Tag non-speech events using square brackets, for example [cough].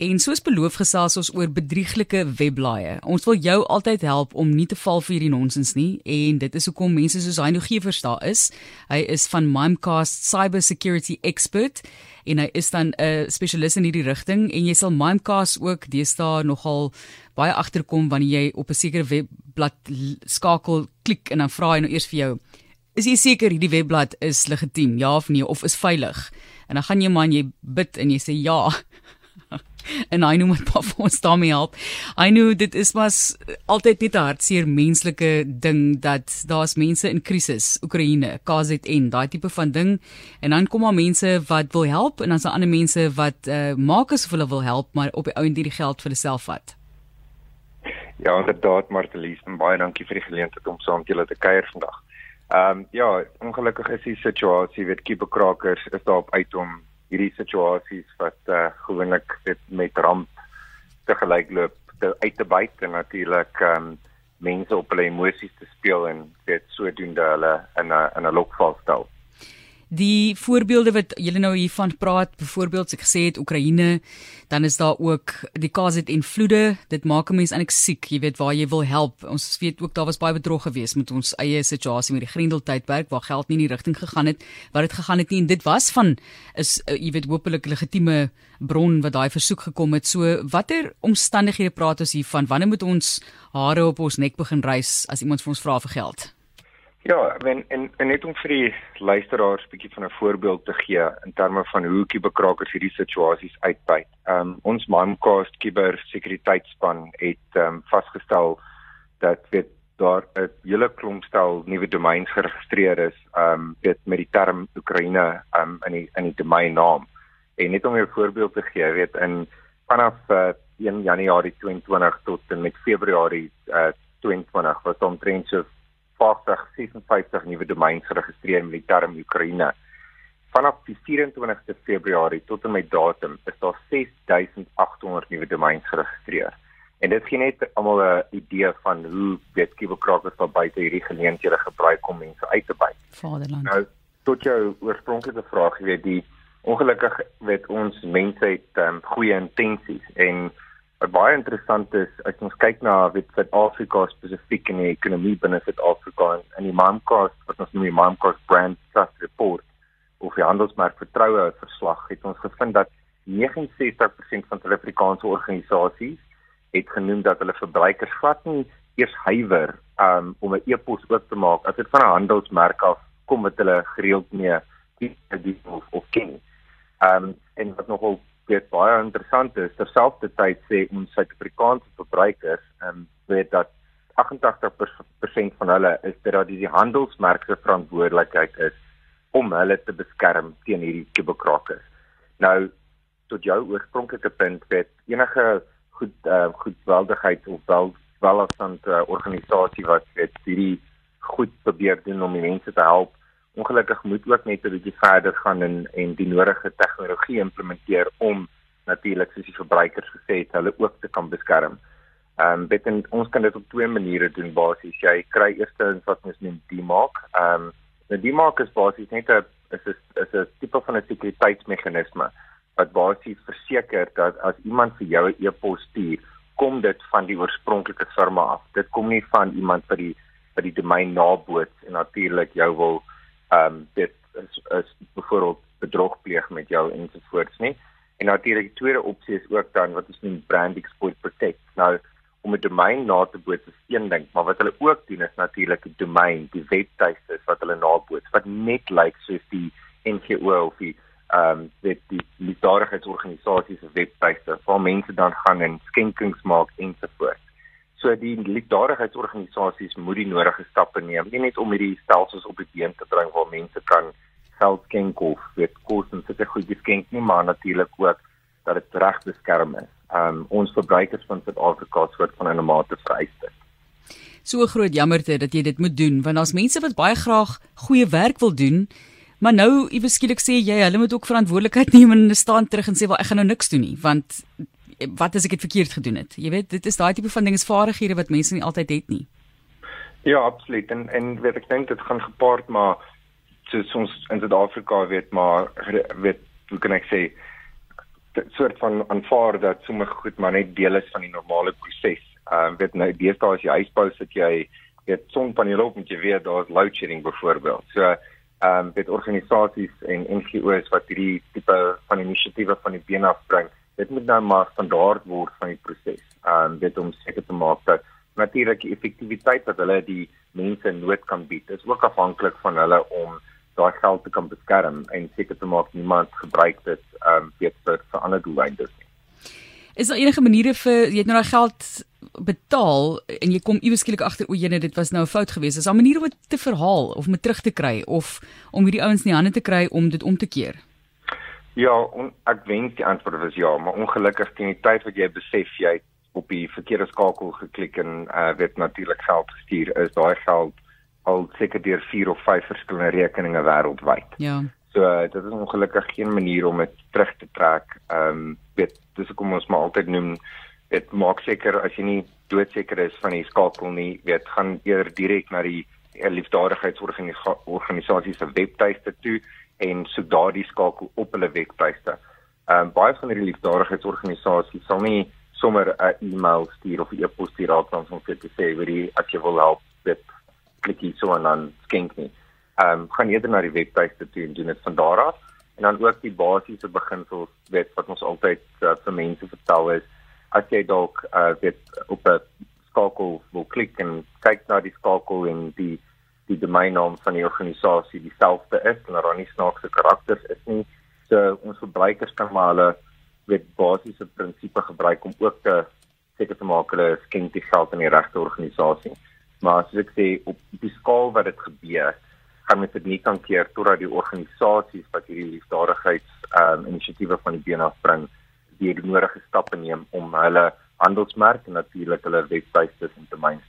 En soos beloof gesels ons oor bedrieglike webblaaie. Ons wil jou altyd help om nie te val vir hierdie nonsens nie en dit is hoekom mense soos hy nou Gewers daar is. Hy is van Mimecast Cyber Security Expert en hy is dan 'n spesialis in hierdie rigting en jy sal Mimecast ook deesdae nogal baie agterkom wanneer jy op 'n sekere webblad skakel klik en dan vra hy nou eers vir jou Is jy seker hierdie webblad is legitiem? Ja of nee of is veilig? En dan gaan jy man jy bid en jy sê ja. [laughs] en hy noem dit pa vir ons daarmee help. Hy nou dit is mas altyd net 'n hartseer menslike ding dat daar's mense in krisis, Oekraïne, KZN, daai tipe van ding en dan kom daar mense wat wil help en dan's daar ander mense wat uh, maak asof hulle wil help maar op die ou en die geld vir hulself vat. Ja, inderdaad Martelies, baie dankie vir die geleentheid om saam met julle te kuier vandag. Ehm um, ja, ongelukkig is die situasie, weet kieperkrakers is daar op uit om hierdie situasies wat uh, gewoonlik dit met ramp te gelyk loop te uit te byt en natuurlik um, mense op hulle emosies te speel en dit sodoende hulle in 'n in 'n lokval stel. Die voorbeelde wat julle nou hiervan praat, byvoorbeeld ek gesê het Oekraïne, dan is daar ook die KZN vloede. Dit maak 'n mens eintlik siek, jy weet waar jy wil help. Ons weet ook daar was baie bedrog geweest met ons eie situasie met die Grendeltydperk waar geld nie in die rigting gegaan het wat dit gegaan het nie en dit was van is uh, jy weet hopelik legitieme bron wat daai versoek gekom het. So watter omstandighede praat ons hier van? Wanneer moet ons hare op ons nek begin rys as iemand vir ons vra vir geld? Ja, en en, en net om vir die luisteraars 'n bietjie van 'n voorbeeld te gee in terme van hoe kiberkrakers hierdie situasies uitbuit. Ehm um, ons Mimecast kibersekuriteitsspan het ehm um, vasgestel dat weet daar 'n hele klomp stel nuwe domeins geregistreer is, ehm um, weet met die term Oekraïne ehm um, in die in die domeinnaam. En net om 'n voorbeeld te gee, weet in vanaf uh, 1 Januarie 2020 tot en met Februarie uh, 2020 was omtrent so 50 56 nuwe domeins geregistreer met die term Oekraïne. Vanaf die 24ste Februarie tot en met datum is daar 6800 nuwe domeins geregistreer. En dit gee net almal 'n idee van hoe weet kiberkrakers daar buite hierdie geleenthede gebruik om mense uit te byt. Vaderland. Nou tot jou oorspronklike vraag, jy weet die ongelukkig weet ons mense het um, goeie intensies en Wat baie interessant is, as ons kyk na wat Suid-Afrika spesifiek in die ekonomie binne Suid-Afrika en in die Mimecast, wat ons noem die Mimecast Brand Trust Report of die handelsmerk vertroue verslag, het ons gevind dat 69% van Suid-Afrikaanse organisasies het genoem dat hulle verbruikers glad nie eers huiwer um, om 'n e-pos oop te maak as dit van 'n handelsmerk af kom wat hulle gereeld mee dien of, of ken. Um, en wat nogal weet baie interessant is terselfdertyd sê ons Suid-Afrikaanse verbruikers ehm um, weet dat 88% van hulle is dit dat die handelsmerk se verantwoordelikheid is om hulle te beskerm teen hierdie kiberkrakers. Nou tot jou oorspronklike punt weet enige goed uh, goedwildigheid of wel welstand uh, organisasie wat weet hierdie goed probeer doen om mense te help ongelukkig moet ook net 'n bietjie verder gaan en en die nodige tegnologie implementeer om natuurlik soos die verbruikers gesê het hulle ook te kan beskerm. Ehm um, dit ons kan dit op twee maniere doen basies. Jy kry eerstens wat ons noem DMARC. Ehm um, nou DMARC is basies net 'n is 'n is 'n tipe van 'n sekuriteitsmeganisme wat basies verseker dat as iemand vir jou 'n e-pos stuur, kom dit van die oorspronklike firma af. Dit kom nie van iemand wat die wat die domein naboots en natuurlik jou wil ehm um, dit is, is byvoorbeeld bedrog pleeg met jou ensovoorts nie. En natuurlik die tweede opsie is ook dan wat ons noem brand exploit protect. Nou om 'n domein na te boots is een ding, maar wat hulle ook doen is natuurlik die domein, die webtuiste wat hulle naboots wat net lyk like soos die NGO of die ehm um, dit die liefdadigheidsorganisasies se webtuiste waar mense dan gaan en skenkings maak ensovoorts. So die liefdadigheidsorganisasies moet die nodige stappe neem, nie net om hierdie stelsels op die been te bring waar mense kan geld skenk of weet kos en sulke goedjies skenk nie, maar natuurlik ook dat dit reg beskerm is. Um ons verbruikers van Suid-Afrika soort van 'n mate vereis dit. So groot jammerte dat jy dit moet doen, want daar's mense wat baie graag goeie werk wil doen. Maar nou, iewes skielik sê jy, hulle moet ook verantwoordelikheid [laughs] neem en staan terug en sê, "Wel, ek gaan nou niks doen nie," want wat as ek dit verkeerd gedoen het? Jy weet, dit is daai tipe van dinge, vaardighede wat mense nie altyd het nie. Ja, absoluut. En en weet ek dink dit gaan gepaard maar soos ons in Suid-Afrika weet maar weet hoe kan ek sê soort van aanvaar dat sommige goed maar net deel is van die normale proses. Ehm uh, weet nou deesdae as jy huisbou sit jy weet sonpanele op met jy weet daar's load shedding byvoorbeeld. So ehm um, dit organisasies en NGO's wat hierdie tipe van inisiatiewe van die been afbring, dit moet nou maar standaard word van die proses. Ehm um, dit om seker te maak dat natuurlik die effektiwiteit wat hulle die mense nood kan bied, is ook afhanklik van hulle om daai geld te kan beskerm en seker te maak niemand gebruik dit ehm um, weet vir, vir ander doeleindes nie. Is daar enige maniere vir jy het nou daai geld betaal en jy kom iewes skielik agter o, jene dit was nou 'n fout geweest. Is daar 'n manier om dit te verhaal of om dit terug te kry of om hierdie ouens in die hande te kry om dit om te keer? Ja, on, ek wens die antwoord was ja, maar ongelukkig teen die tyd wat jy besef jy op die verkeerde skakel geklik en uh, weet natuurlik geld gestuur is daai geld al seker deur 4 of 5 verskillende rekeninge wêreldwyd. Ja. So uh, dit is ongelukkig geen manier om dit terug te trek. Ehm um, weet dis hoekom ons maar altyd noem dit maak seker as jy nie doodseker is van die skakel nie, weet gaan eerder direk na die liefdadigheidsorganisasie se webtuiste toe en soek daardie skakel op hulle webtuiste. Ehm um, baie van hierdie liefdadigheidsorganisasies sal nie sommer 'n e-mail stuur of 'n e-pos stuur raak dan om vir te sê wie die as jy wil help met klik hier so en dan skenk nie. Ehm um, gaan eerder na die webtuiste toe en doen dit van daar af en dan ook die basiese beginsels weet wat ons altyd uh, vir mense vertel is as jy dalk uh, weet op 'n skakel wil klik en kyk na die skakel en die die domeinnaam van die organisasie dieselfde is en daar nie snaakse karakters is nie. So ons verbruikers kan maar hulle weet basiese prinsipe gebruik om ook te seker te maak hulle skenk die geld aan die regte organisasie. Maar as ek sê op die skaal wat dit gebeur, gaan dit nie kan keer totdat die organisasies wat hierdie liefdadigheids ehm um, inisiatiewe van die been afbring, die nodige stappe neem om hulle handelsmerk en natuurlik hulle webwerf te domein